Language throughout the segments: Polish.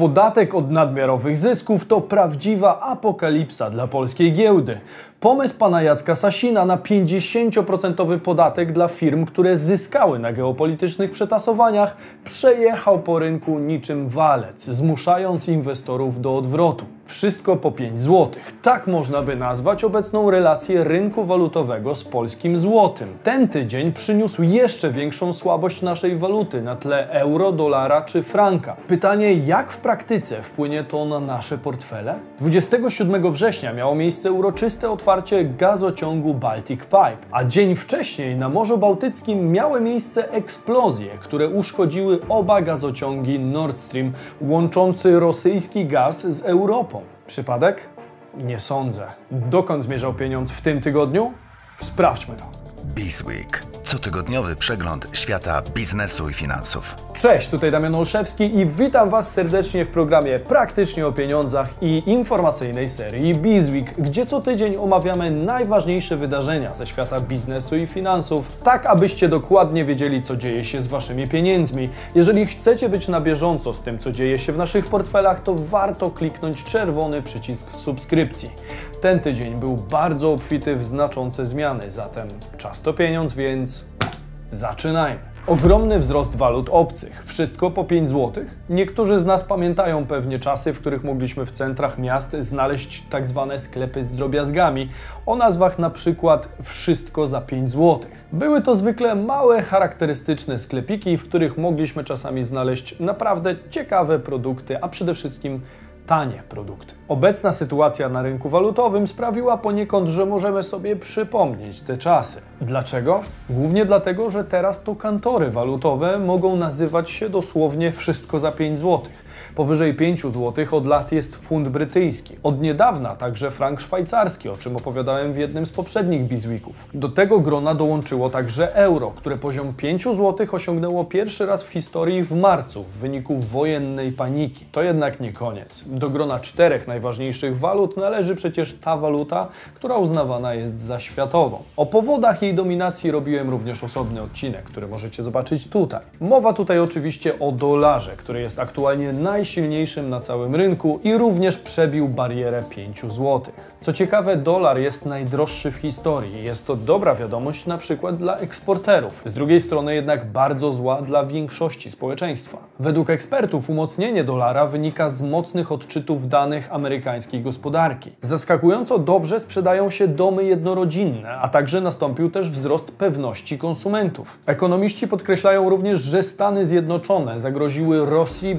Podatek od nadmiarowych zysków to prawdziwa apokalipsa dla polskiej giełdy. Pomysł pana Jacka Sasina na 50% podatek dla firm, które zyskały na geopolitycznych przetasowaniach, przejechał po rynku niczym walec, zmuszając inwestorów do odwrotu. Wszystko po 5 zł. Tak można by nazwać obecną relację rynku walutowego z polskim złotym. Ten tydzień przyniósł jeszcze większą słabość naszej waluty na tle euro, dolara czy franka. Pytanie, jak w praktyce wpłynie to na nasze portfele? 27 września miało miejsce uroczyste otwarcie gazociągu Baltic Pipe, a dzień wcześniej na Morzu Bałtyckim miały miejsce eksplozje, które uszkodziły oba gazociągi Nord Stream łączący rosyjski gaz z Europą. Przypadek? Nie sądzę. Dokąd zmierzał pieniądz w tym tygodniu? Sprawdźmy to. Bizweek. Cotygodniowy przegląd świata biznesu i finansów. Cześć, tutaj Damian Olszewski i witam Was serdecznie w programie Praktycznie o pieniądzach i informacyjnej serii Bizweek, gdzie co tydzień omawiamy najważniejsze wydarzenia ze świata biznesu i finansów, tak abyście dokładnie wiedzieli, co dzieje się z Waszymi pieniędzmi. Jeżeli chcecie być na bieżąco z tym, co dzieje się w naszych portfelach, to warto kliknąć czerwony przycisk subskrypcji. Ten tydzień był bardzo obfity w znaczące zmiany, zatem czas to pieniądz, więc zaczynajmy. Ogromny wzrost walut obcych, wszystko po 5 zł. Niektórzy z nas pamiętają pewnie czasy, w których mogliśmy w centrach miast znaleźć tak zwane sklepy z drobiazgami o nazwach na przykład wszystko za 5 zł. Były to zwykle małe, charakterystyczne sklepiki, w których mogliśmy czasami znaleźć naprawdę ciekawe produkty, a przede wszystkim tanie produkty. Obecna sytuacja na rynku walutowym sprawiła poniekąd, że możemy sobie przypomnieć te czasy. Dlaczego? Głównie dlatego, że teraz to kantory walutowe mogą nazywać się dosłownie wszystko za 5 złotych. Powyżej 5 zł od lat jest funt brytyjski. Od niedawna także frank szwajcarski, o czym opowiadałem w jednym z poprzednich Bizweeków. Do tego grona dołączyło także euro, które poziom 5 zł osiągnęło pierwszy raz w historii w marcu w wyniku wojennej paniki. To jednak nie koniec. Do grona czterech najważniejszych walut należy przecież ta waluta, która uznawana jest za światową. O powodach jej dominacji robiłem również osobny odcinek, który możecie zobaczyć tutaj. Mowa tutaj oczywiście o dolarze, który jest aktualnie najsilniejszym na całym rynku i również przebił barierę 5 zł. Co ciekawe, dolar jest najdroższy w historii. Jest to dobra wiadomość na przykład dla eksporterów. Z drugiej strony jednak bardzo zła dla większości społeczeństwa. Według ekspertów umocnienie dolara wynika z mocnych odczytów danych amerykańskiej gospodarki. Zaskakująco dobrze sprzedają się domy jednorodzinne, a także nastąpił też wzrost pewności konsumentów. Ekonomiści podkreślają również, że Stany Zjednoczone zagroziły Rosji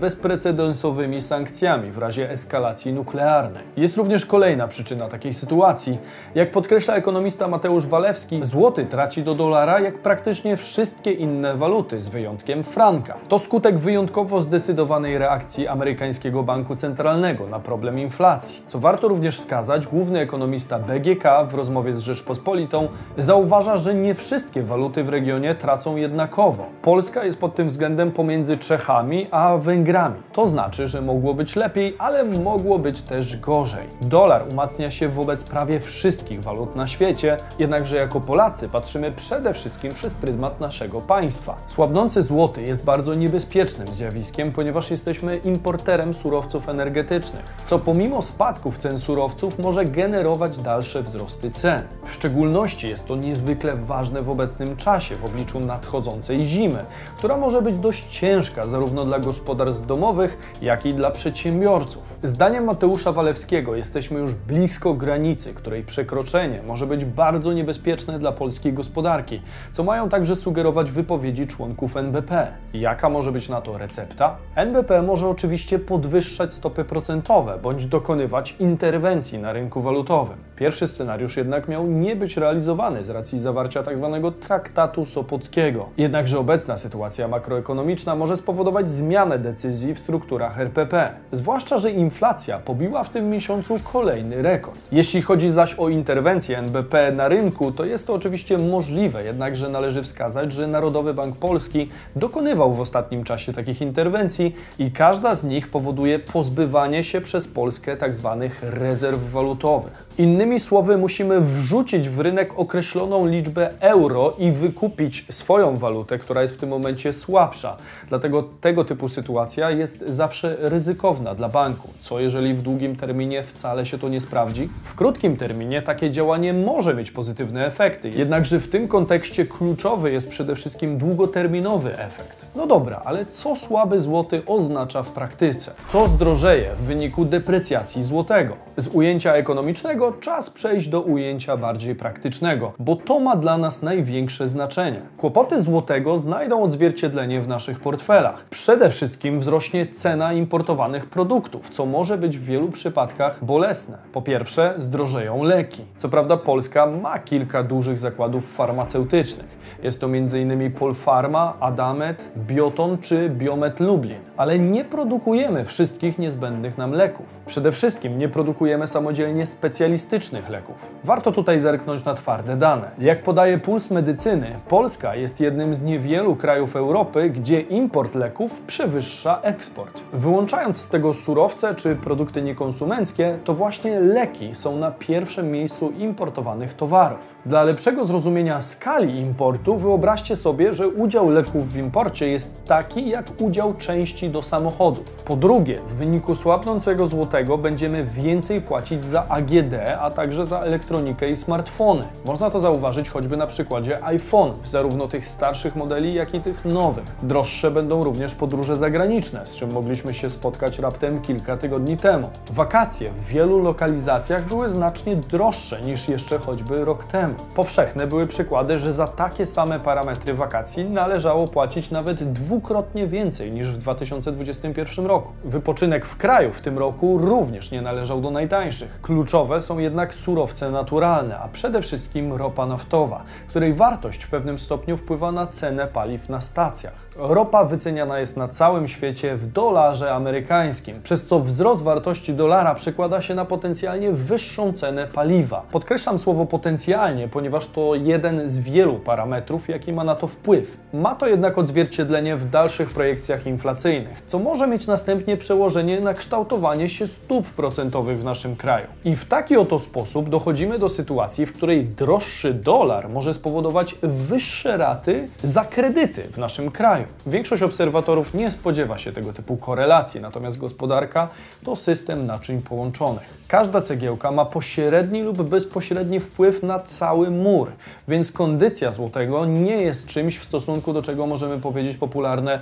bezprecedensowymi sankcjami w razie eskalacji nuklearnej. Jest również kolejna przyczyna takiej sytuacji. Jak podkreśla ekonomista Mateusz Walewski, złoty traci do dolara jak praktycznie wszystkie inne waluty, z wyjątkiem franka. To skutek wyjątkowo zdecydowanej reakcji amerykańskiego banku centralnego na problem inflacji. Co warto również wskazać, główny ekonomista BGK w rozmowie z Rzeczpospolitą zauważa, że nie wszystkie waluty w regionie tracą jednakowo. Polska jest pod tym względem pomiędzy Czechami a Węgrami. To znaczy, że mogło być lepiej, ale mogło być też gorzej. Dolar umacnia się wobec prawie wszystkich walut na świecie, jednakże jako Polacy patrzymy przede wszystkim przez pryzmat naszego państwa. Słabnący złoty jest bardzo niebezpiecznym zjawiskiem, ponieważ jesteśmy importerem surowców energetycznych, co pomimo spadków cen surowców może generować dalsze wzrosty cen. W szczególności jest to niezwykle ważne w obecnym czasie w obliczu nadchodzącej zimy, która może być dość ciężka zarówno dla gospodarstw domowych, jak i dla przedsiębiorców. Zdaniem Mateusza Walewskiego jesteśmy już blisko granicy, której przekroczenie może być bardzo niebezpieczne dla polskiej gospodarki, co mają także sugerować wypowiedzi członków NBP. Jaka może być na to recepta? NBP może oczywiście podwyższać stopy procentowe bądź dokonywać interwencji na rynku walutowym. Pierwszy scenariusz jednak miał nie być realizowany z racji zawarcia tzw. traktatu sopockiego. Jednakże obecna sytuacja makroekonomiczna może spowodować zmianę decyzji w strukturach RPP. Zwłaszcza, że inflacja pobiła w tym miesiącu kolejny rekord. Jeśli chodzi zaś o interwencję NBP na rynku, to jest to oczywiście możliwe, jednakże należy wskazać, że Narodowy Bank Polski dokonywał w ostatnim czasie takich interwencji i każda z nich powoduje pozbywanie się przez Polskę tzw. rezerw walutowych. Innymi słowy, musimy wrzucić w rynek określoną liczbę euro i wykupić swoją walutę, która jest w tym momencie słabsza. Dlatego tego typu sytuacja jest zawsze ryzykowna dla banku. Co jeżeli w długim terminie wcale się to nie sprawdzi? W krótkim terminie takie działanie może mieć pozytywne efekty, jednakże w tym kontekście kluczowy jest przede wszystkim długoterminowy efekt. No dobra, ale co słaby złoty oznacza w praktyce? Co zdrożeje w wyniku deprecjacji złotego? Z ujęcia ekonomicznego czas przejść do ujęcia bardziej praktycznego, bo to ma dla nas największe znaczenie. Kłopoty złotego znajdą odzwierciedlenie w naszych portfelach. Przede wszystkim wzrośnie cena importowanych produktów, co może być w wielu przypadkach bolesne. Po pierwsze, zdrożeją leki. Co prawda Polska ma kilka dużych zakładów farmaceutycznych. Jest to m.in. Polpharma, Adamet, Bioton czy Biomet Lublin. Ale nie produkujemy wszystkich niezbędnych nam leków. Przede wszystkim nie produkujemy samodzielnie specjalistycznych leków. Warto tutaj zerknąć na twarde dane. Jak podaje Puls Medycyny, Polska jest jednym z niewielu krajów Europy, gdzie import leków przewyższa eksport. Wyłączając z tego surowce czy produkty niekonsumenckie, to właśnie leki są na pierwszym miejscu importowanych towarów. Dla lepszego zrozumienia skali importu, wyobraźcie sobie, że udział leków w imporcie jest taki jak udział części do samochodów. Po drugie, w wyniku słabnącego złotego będziemy więcej płacić za AGD, a także za elektronikę i smartfony. Można to zauważyć choćby na przykładzie iPhone'ów, zarówno tych starszych modeli, jak i tych nowych. Droższe będą również podróże zagraniczne, z czym mogliśmy się spotkać raptem kilka tygodni temu. Wakacje w wielu lokalizacjach były znacznie droższe niż jeszcze choćby rok temu. Powszechne były przykłady, że za takie same parametry wakacji należało płacić nawet dwukrotnie więcej niż w 2021 roku. Wypoczynek w kraju w tym roku również nie należał do najtańszych. Kluczowe są jednak surowce naturalne, a przede wszystkim ropa naftowa, której wartość w pewnym stopniu wpływa na cenę paliw na stacjach. Ropa wyceniana jest na całym świecie w dolarze amerykańskim, przez co wzrost wartości dolara przekłada się na potencjalnie wyższą cenę paliwa. Podkreślam słowo potencjalnie, ponieważ to jeden z wielu parametrów, jaki ma na to wpływ. Ma to jednak odzwierciedlenie w dalszych projekcjach inflacyjnych, co może mieć następnie przełożenie na kształtowanie się stóp procentowych w naszym kraju. I w taki oto sposób dochodzimy do sytuacji, w której droższy dolar może spowodować wyższe raty za kredyty w naszym kraju. Większość obserwatorów nie spodziewa się tego typu korelacji, natomiast gospodarka to system naczyń połączonych. Każda cegiełka ma pośredni lub bezpośredni wpływ na cały mur, więc kondycja złotego nie jest czymś w stosunku do czego możemy powiedzieć popularne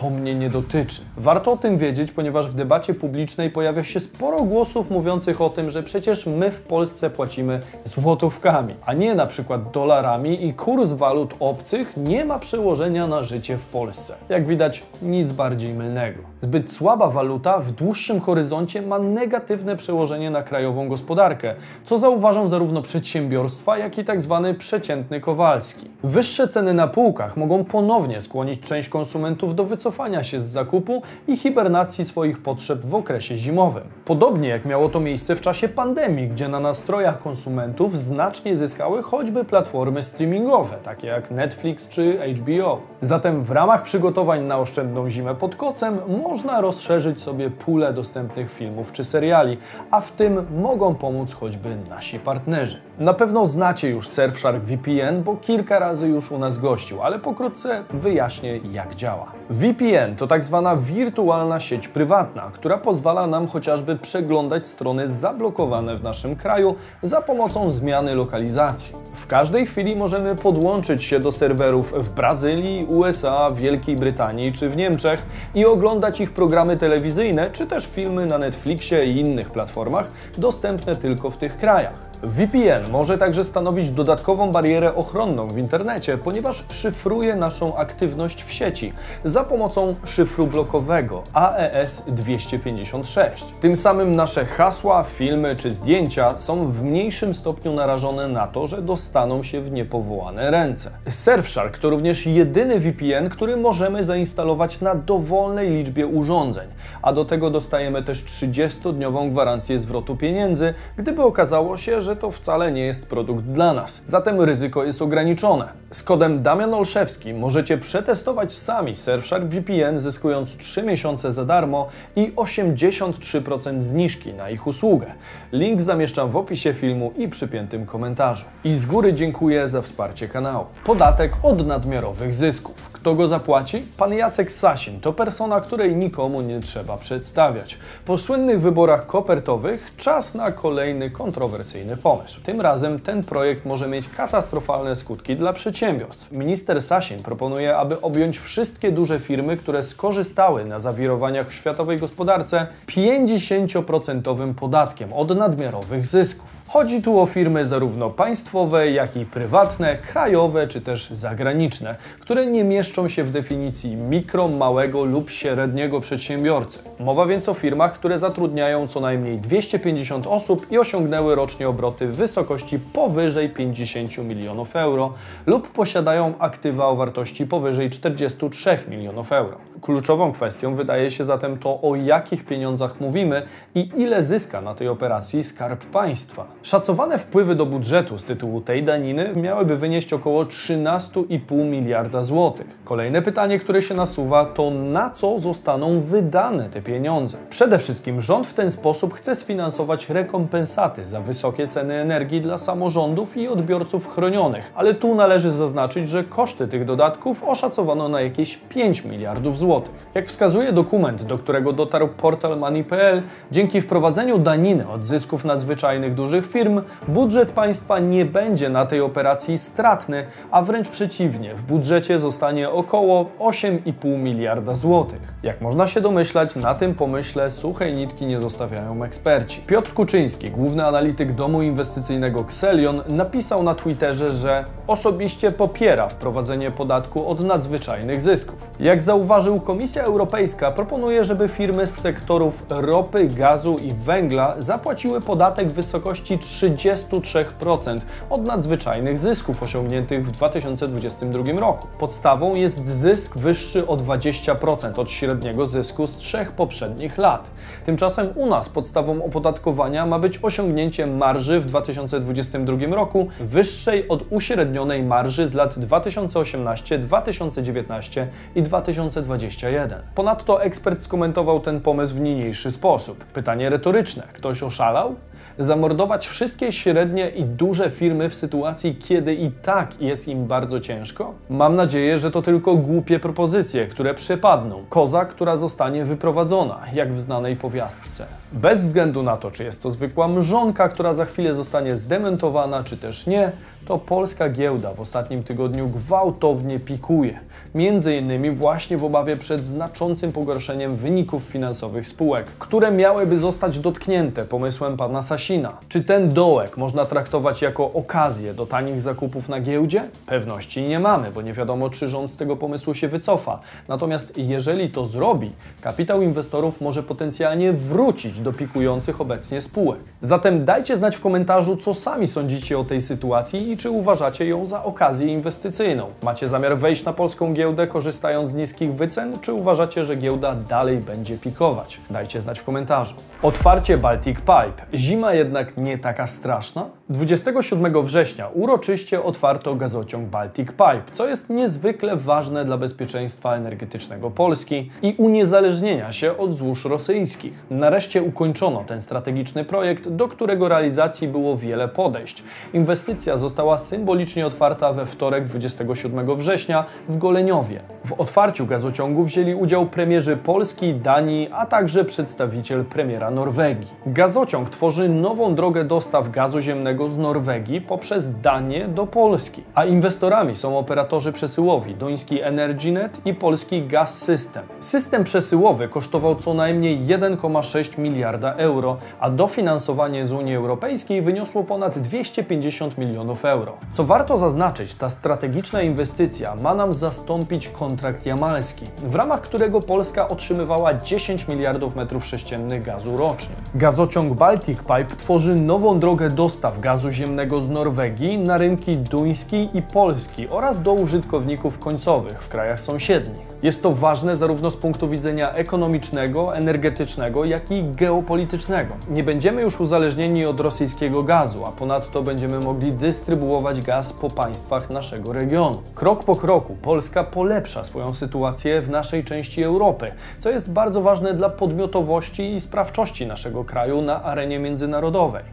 to mnie nie dotyczy. Warto o tym wiedzieć, ponieważ w debacie publicznej pojawia się sporo głosów mówiących o tym, że przecież my w Polsce płacimy złotówkami, a nie na przykład dolarami i kurs walut obcych nie ma przełożenia na życie w Polsce. Jak widać, nic bardziej mylnego. Zbyt słaba waluta w dłuższym horyzoncie ma negatywne przełożenie na krajową gospodarkę, co zauważą zarówno przedsiębiorstwa, jak i tak zwany przeciętny Kowalski. Wyższe ceny na półkach mogą ponownie skłonić część konsumentów do wycofania się z zakupu i hibernacji swoich potrzeb w okresie zimowym. Podobnie jak miało to miejsce w czasie pandemii, gdzie na nastrojach konsumentów znacznie zyskały choćby platformy streamingowe, takie jak Netflix czy HBO. Zatem w ramach przygotowań na oszczędną zimę pod kocem można rozszerzyć sobie pulę dostępnych filmów czy seriali, a w tym mogą pomóc choćby nasi partnerzy. Na pewno znacie już Surfshark VPN, bo kilka razy już u nas gościł, ale pokrótce wyjaśnię jak działa. VPN to tak zwana wirtualna sieć prywatna, która pozwala nam chociażby przeglądać strony zablokowane w naszym kraju za pomocą zmiany lokalizacji. W każdej chwili możemy podłączyć się do serwerów w Brazylii, USA, Wielkiej Brytanii czy w Niemczech i oglądać ich programy telewizyjne czy też filmy na Netflixie i innych platformach dostępne tylko w tych krajach. VPN może także stanowić dodatkową barierę ochronną w internecie, ponieważ szyfruje naszą aktywność w sieci za pomocą szyfru blokowego AES 256. Tym samym nasze hasła, filmy czy zdjęcia są w mniejszym stopniu narażone na to, że dostaną się w niepowołane ręce. Surfshark to również jedyny VPN, który możemy zainstalować na dowolnej liczbie urządzeń, a do tego dostajemy też 30-dniową gwarancję zwrotu pieniędzy, gdyby okazało się, że że to wcale nie jest produkt dla nas. Zatem ryzyko jest ograniczone. Z kodem Damian Olszewski możecie przetestować sami Surfshark VPN, zyskując 3 miesiące za darmo i 83% zniżki na ich usługę. Link zamieszczam w opisie filmu i przypiętym komentarzu. I z góry dziękuję za wsparcie kanału. Podatek od nadmiarowych zysków. Kto go zapłaci? Pan Jacek Sasin to persona, której nikomu nie trzeba przedstawiać. Po słynnych wyborach kopertowych czas na kolejny kontrowersyjny pomysł. Tym razem ten projekt może mieć katastrofalne skutki dla przedsiębiorstw. Minister Sasin proponuje, aby objąć wszystkie duże firmy, które skorzystały na zawirowaniach w światowej gospodarce 50% podatkiem od nadmiarowych zysków. Chodzi tu o firmy zarówno państwowe, jak i prywatne, krajowe czy też zagraniczne, które nie mieszczą się w definicji mikro, małego lub średniego przedsiębiorcy. Mowa więc o firmach, które zatrudniają co najmniej 250 osób i osiągnęły rocznie obroty w wysokości powyżej 50 milionów euro lub posiadają aktywa o wartości powyżej 43 milionów euro. Kluczową kwestią wydaje się zatem to, o jakich pieniądzach mówimy i ile zyska na tej operacji Skarb Państwa. Szacowane wpływy do budżetu z tytułu tej daniny miałyby wynieść około 13,5 miliarda złotych. Kolejne pytanie, które się nasuwa, to na co zostaną wydane te pieniądze? Przede wszystkim rząd w ten sposób chce sfinansować rekompensaty za wysokie ceny energii dla samorządów i odbiorców chronionych, ale tu należy zaznaczyć, że koszty tych dodatków oszacowano na jakieś 5 miliardów złotych. Jak wskazuje dokument, do którego dotarł portal Money.pl, dzięki wprowadzeniu daniny od zysków nadzwyczajnych dużych firm, budżet państwa nie będzie na tej operacji stratny, a wręcz przeciwnie, w budżecie zostanie około 8,5 miliarda złotych. Jak można się domyślać, na tym pomyśle suchej nitki nie zostawiają eksperci. Piotr Kuczyński, główny analityk domu inwestycyjnego Xelion, napisał na Twitterze, że osobiście popiera wprowadzenie podatku od nadzwyczajnych zysków. Jak zauważył Komisja Europejska, proponuje, żeby firmy z sektorów ropy, gazu i węgla zapłaciły podatek w wysokości 33% od nadzwyczajnych zysków osiągniętych w 2022 roku. Podstawą jest zysk wyższy o 20% od średniego zysku z trzech poprzednich lat. Tymczasem u nas podstawą opodatkowania ma być osiągnięcie marży w 2022 roku wyższej od uśrednionej marży z lat 2018, 2019 i 2021. Ponadto ekspert skomentował ten pomysł w niniejszy sposób. Pytanie retoryczne: ktoś oszalał? Zamordować wszystkie średnie i duże firmy w sytuacji, kiedy i tak jest im bardzo ciężko? Mam nadzieję, że to tylko głupie propozycje, które przepadną. Koza, która zostanie wyprowadzona, jak w znanej powiastce. Bez względu na to, czy jest to zwykła mrzonka, która za chwilę zostanie zdementowana, czy też nie, to polska giełda w ostatnim tygodniu gwałtownie pikuje. Między innymi właśnie w obawie przed znaczącym pogorszeniem wyników finansowych spółek, które miałyby zostać dotknięte pomysłem pana Sasina. Czy ten dołek można traktować jako okazję do tanich zakupów na giełdzie? Pewności nie mamy, bo nie wiadomo, czy rząd z tego pomysłu się wycofa. Natomiast jeżeli to zrobi, kapitał inwestorów może potencjalnie wrócić do pikujących obecnie spółek. Zatem dajcie znać w komentarzu, co sami sądzicie o tej sytuacji i czy uważacie ją za okazję inwestycyjną. Macie zamiar wejść na polską giełdę korzystając z niskich wycen, czy uważacie, że giełda dalej będzie pikować? Dajcie znać w komentarzu. Otwarcie Baltic Pipe. Zima jednak nie taka straszna? 27 września uroczyście otwarto gazociąg Baltic Pipe, co jest niezwykle ważne dla bezpieczeństwa energetycznego Polski i uniezależnienia się od złóż rosyjskich. Nareszcie ukończono ten strategiczny projekt, do którego realizacji było wiele podejść. Inwestycja została symbolicznie otwarta we wtorek 27 września w Goleniowie. W otwarciu gazociągu wzięli udział premierzy Polski, Danii, a także przedstawiciel premiera Norwegii. Gazociąg tworzy nową drogę dostaw gazu ziemnego z Norwegii poprzez Danię do Polski, a inwestorami są operatorzy przesyłowi duński EnergyNet i polski Gas System. System przesyłowy kosztował co najmniej 1,6 miliarda euro, a dofinansowanie z Unii Europejskiej wyniosło ponad 250 milionów euro. Co warto zaznaczyć, ta strategiczna inwestycja ma nam zastąpić kontrakt jamalski, w ramach którego Polska otrzymywała 10 miliardów metrów sześciennych gazu rocznie. Gazociąg Baltic Pipe tworzy nową drogę dostaw gazu ziemnego z Norwegii na rynki duński i polski oraz do użytkowników końcowych w krajach sąsiednich. Jest to ważne zarówno z punktu widzenia ekonomicznego, energetycznego, jak i geopolitycznego. Nie będziemy już uzależnieni od rosyjskiego gazu, a ponadto będziemy mogli dystrybuować gaz po państwach naszego regionu. Krok po kroku Polska polepsza swoją sytuację w naszej części Europy, co jest bardzo ważne dla podmiotowości i sprawczości naszego kraju na arenie międzynarodowej.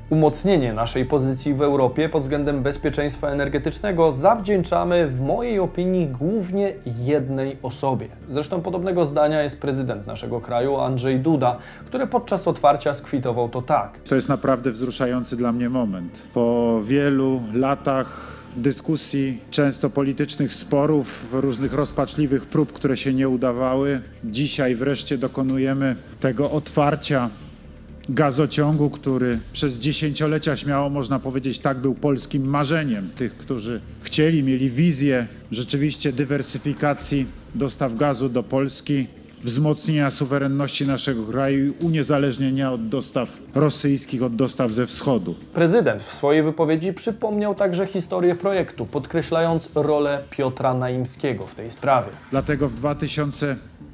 Umocnienie naszej pozycji w Europie pod względem bezpieczeństwa energetycznego zawdzięczamy w mojej opinii głównie jednej osobie. Zresztą podobnego zdania jest prezydent naszego kraju, Andrzej Duda, który podczas otwarcia skwitował to tak. To jest naprawdę wzruszający dla mnie moment. Po wielu latach dyskusji, często politycznych sporów, różnych rozpaczliwych prób, które się nie udawały, dzisiaj wreszcie dokonujemy tego otwarcia gazociągu, który przez dziesięciolecia śmiało można powiedzieć tak był polskim marzeniem tych, którzy chcieli, mieli wizję rzeczywiście dywersyfikacji dostaw gazu do Polski, wzmocnienia suwerenności naszego kraju i uniezależnienia od dostaw rosyjskich, od dostaw ze wschodu. Prezydent w swojej wypowiedzi przypomniał także historię projektu, podkreślając rolę Piotra Naimskiego w tej sprawie. Dlatego w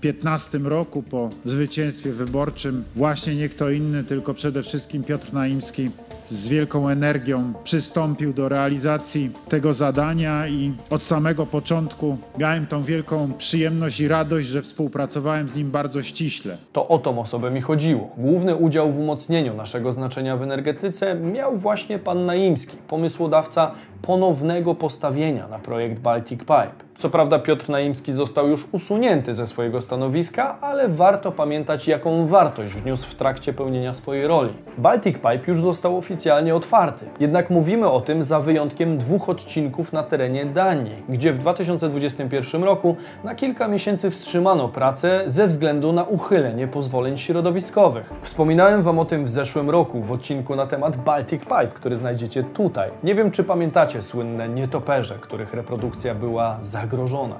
2015 roku po zwycięstwie wyborczym właśnie nie kto inny, tylko przede wszystkim Piotr Naimski z wielką energią przystąpił do realizacji tego zadania i od samego początku miałem tą wielką przyjemność i radość, że współpracowałem z nim bardzo ściśle. To o tą osobę mi chodziło. Główny udział w umocnieniu naszego znaczenia w energetyce miał właśnie pan Naimski, pomysłodawca ponownego postawienia na projekt Baltic Pipe. Co prawda Piotr Naimski został już usunięty ze swojego stanowiska, ale warto pamiętać, jaką wartość wniósł w trakcie pełnienia swojej roli. Baltic Pipe już został oficjalnie otwarty, jednak mówimy o tym za wyjątkiem dwóch odcinków na terenie Danii, gdzie w 2021 roku na kilka miesięcy wstrzymano pracę ze względu na uchylenie pozwoleń środowiskowych. Wspominałem Wam o tym w zeszłym roku w odcinku na temat Baltic Pipe, który znajdziecie tutaj. Nie wiem, czy pamiętacie słynne nietoperze, których reprodukcja była zagrożona.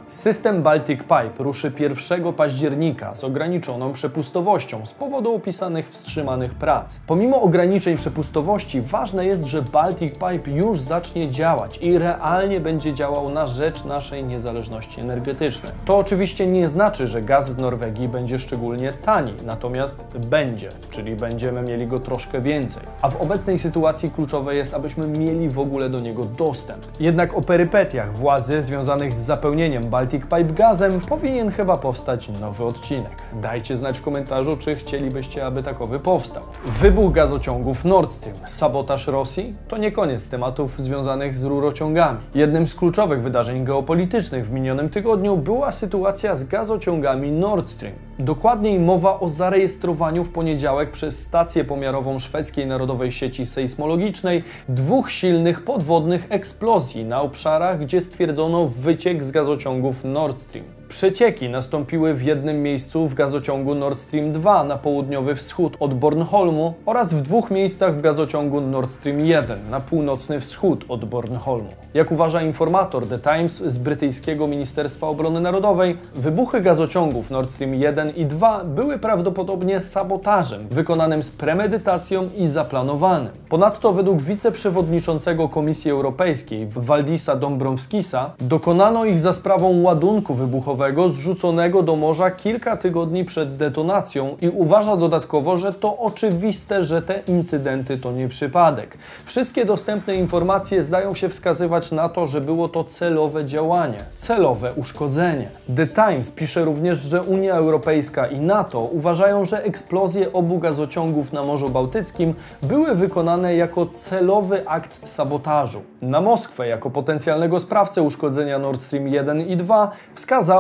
System Baltic Pipe ruszy 1 października z ograniczoną przepustowością z powodu opisanych wstrzymanych prac. Pomimo ograniczeń przepustowości, ważne jest, że Baltic Pipe już zacznie działać i realnie będzie działał na rzecz naszej niezależności energetycznej. To oczywiście nie znaczy, że gaz z Norwegii będzie szczególnie tani, natomiast będzie, czyli będziemy mieli go troszkę więcej. A w obecnej sytuacji kluczowe jest, abyśmy mieli w ogóle do niego dostęp. Jednak o perypetiach władzy związanych z zapełnieniem Baltic Pipe gazem powinien chyba powstać nowy odcinek. Dajcie znać w komentarzu, czy chcielibyście, aby takowy powstał. Wybuch gazociągów Nord Stream, sabotaż Rosji to nie koniec tematów związanych z rurociągami. Jednym z kluczowych wydarzeń geopolitycznych w minionym tygodniu była sytuacja z gazociągami Nord Stream. Dokładniej mowa o zarejestrowaniu w poniedziałek przez stację pomiarową szwedzkiej narodowej sieci sejsmologicznej dwóch silnych podwodnych eksplozji na obszarach, gdzie stwierdzono wyciek z gazociągów Nord Stream. Przecieki nastąpiły w jednym miejscu w gazociągu Nord Stream 2 na południowy wschód od Bornholmu oraz w dwóch miejscach w gazociągu Nord Stream 1 na północny wschód od Bornholmu. Jak uważa informator The Times z brytyjskiego Ministerstwa Obrony Narodowej, wybuchy gazociągów Nord Stream 1 i 2 były prawdopodobnie sabotażem wykonanym z premedytacją i zaplanowanym. Ponadto według wiceprzewodniczącego Komisji Europejskiej Waldisa Dombrovskisa dokonano ich za sprawą ładunku wybuchowego zrzuconego do morza kilka tygodni przed detonacją i uważa dodatkowo, że to oczywiste, że te incydenty to nie przypadek. Wszystkie dostępne informacje zdają się wskazywać na to, że było to celowe działanie, celowe uszkodzenie. The Times pisze również, że Unia Europejska i NATO uważają, że eksplozje obu gazociągów na Morzu Bałtyckim były wykonane jako celowy akt sabotażu. Na Moskwę jako potencjalnego sprawcę uszkodzenia Nord Stream 1 i 2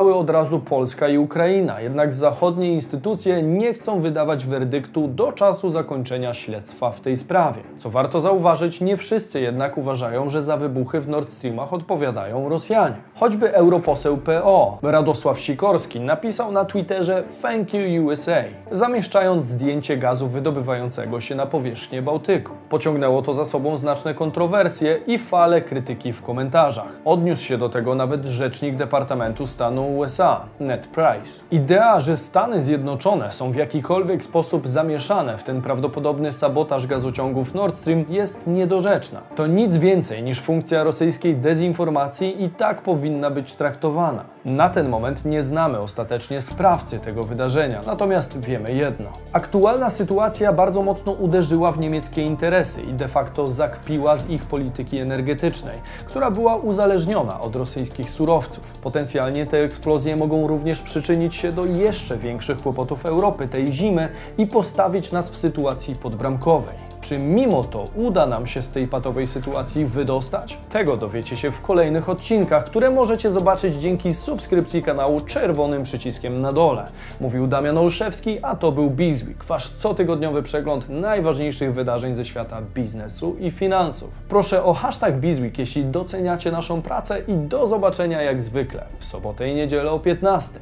wskazały od razu Polska i Ukraina, jednak zachodnie instytucje nie chcą wydawać werdyktu do czasu zakończenia śledztwa w tej sprawie. Co warto zauważyć, nie wszyscy jednak uważają, że za wybuchy w Nord Streamach odpowiadają Rosjanie. Choćby europoseł PO Radosław Sikorski napisał na Twitterze Thank you USA, zamieszczając zdjęcie gazu wydobywającego się na powierzchnię Bałtyku. Pociągnęło to za sobą znaczne kontrowersje i fale krytyki w komentarzach. Odniósł się do tego nawet rzecznik Departamentu Stanu USA, Ned Price. Idea, że Stany Zjednoczone są w jakikolwiek sposób zamieszane w ten prawdopodobny sabotaż gazociągów Nord Stream jest niedorzeczna. To nic więcej niż funkcja rosyjskiej dezinformacji i tak powinna być traktowana. Na ten moment nie znamy ostatecznie sprawcy tego wydarzenia, natomiast wiemy jedno. Aktualna sytuacja bardzo mocno uderzyła w niemieckie interesy i de facto zakpiła z ich polityki energetycznej, która była uzależniona od rosyjskich surowców. Potencjalnie te eksplozje mogą również przyczynić się do jeszcze większych kłopotów Europy tej zimy i postawić nas w sytuacji podbramkowej. Czy mimo to uda nam się z tej patowej sytuacji wydostać? Tego dowiecie się w kolejnych odcinkach, które możecie zobaczyć dzięki subskrypcji kanału czerwonym przyciskiem na dole. Mówił Damian Olszewski, a to był Bizweek, wasz cotygodniowy przegląd najważniejszych wydarzeń ze świata biznesu i finansów. Proszę o hashtag Bizweek, jeśli doceniacie naszą pracę i do zobaczenia jak zwykle w sobotę i niedzielę o 15.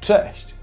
Cześć!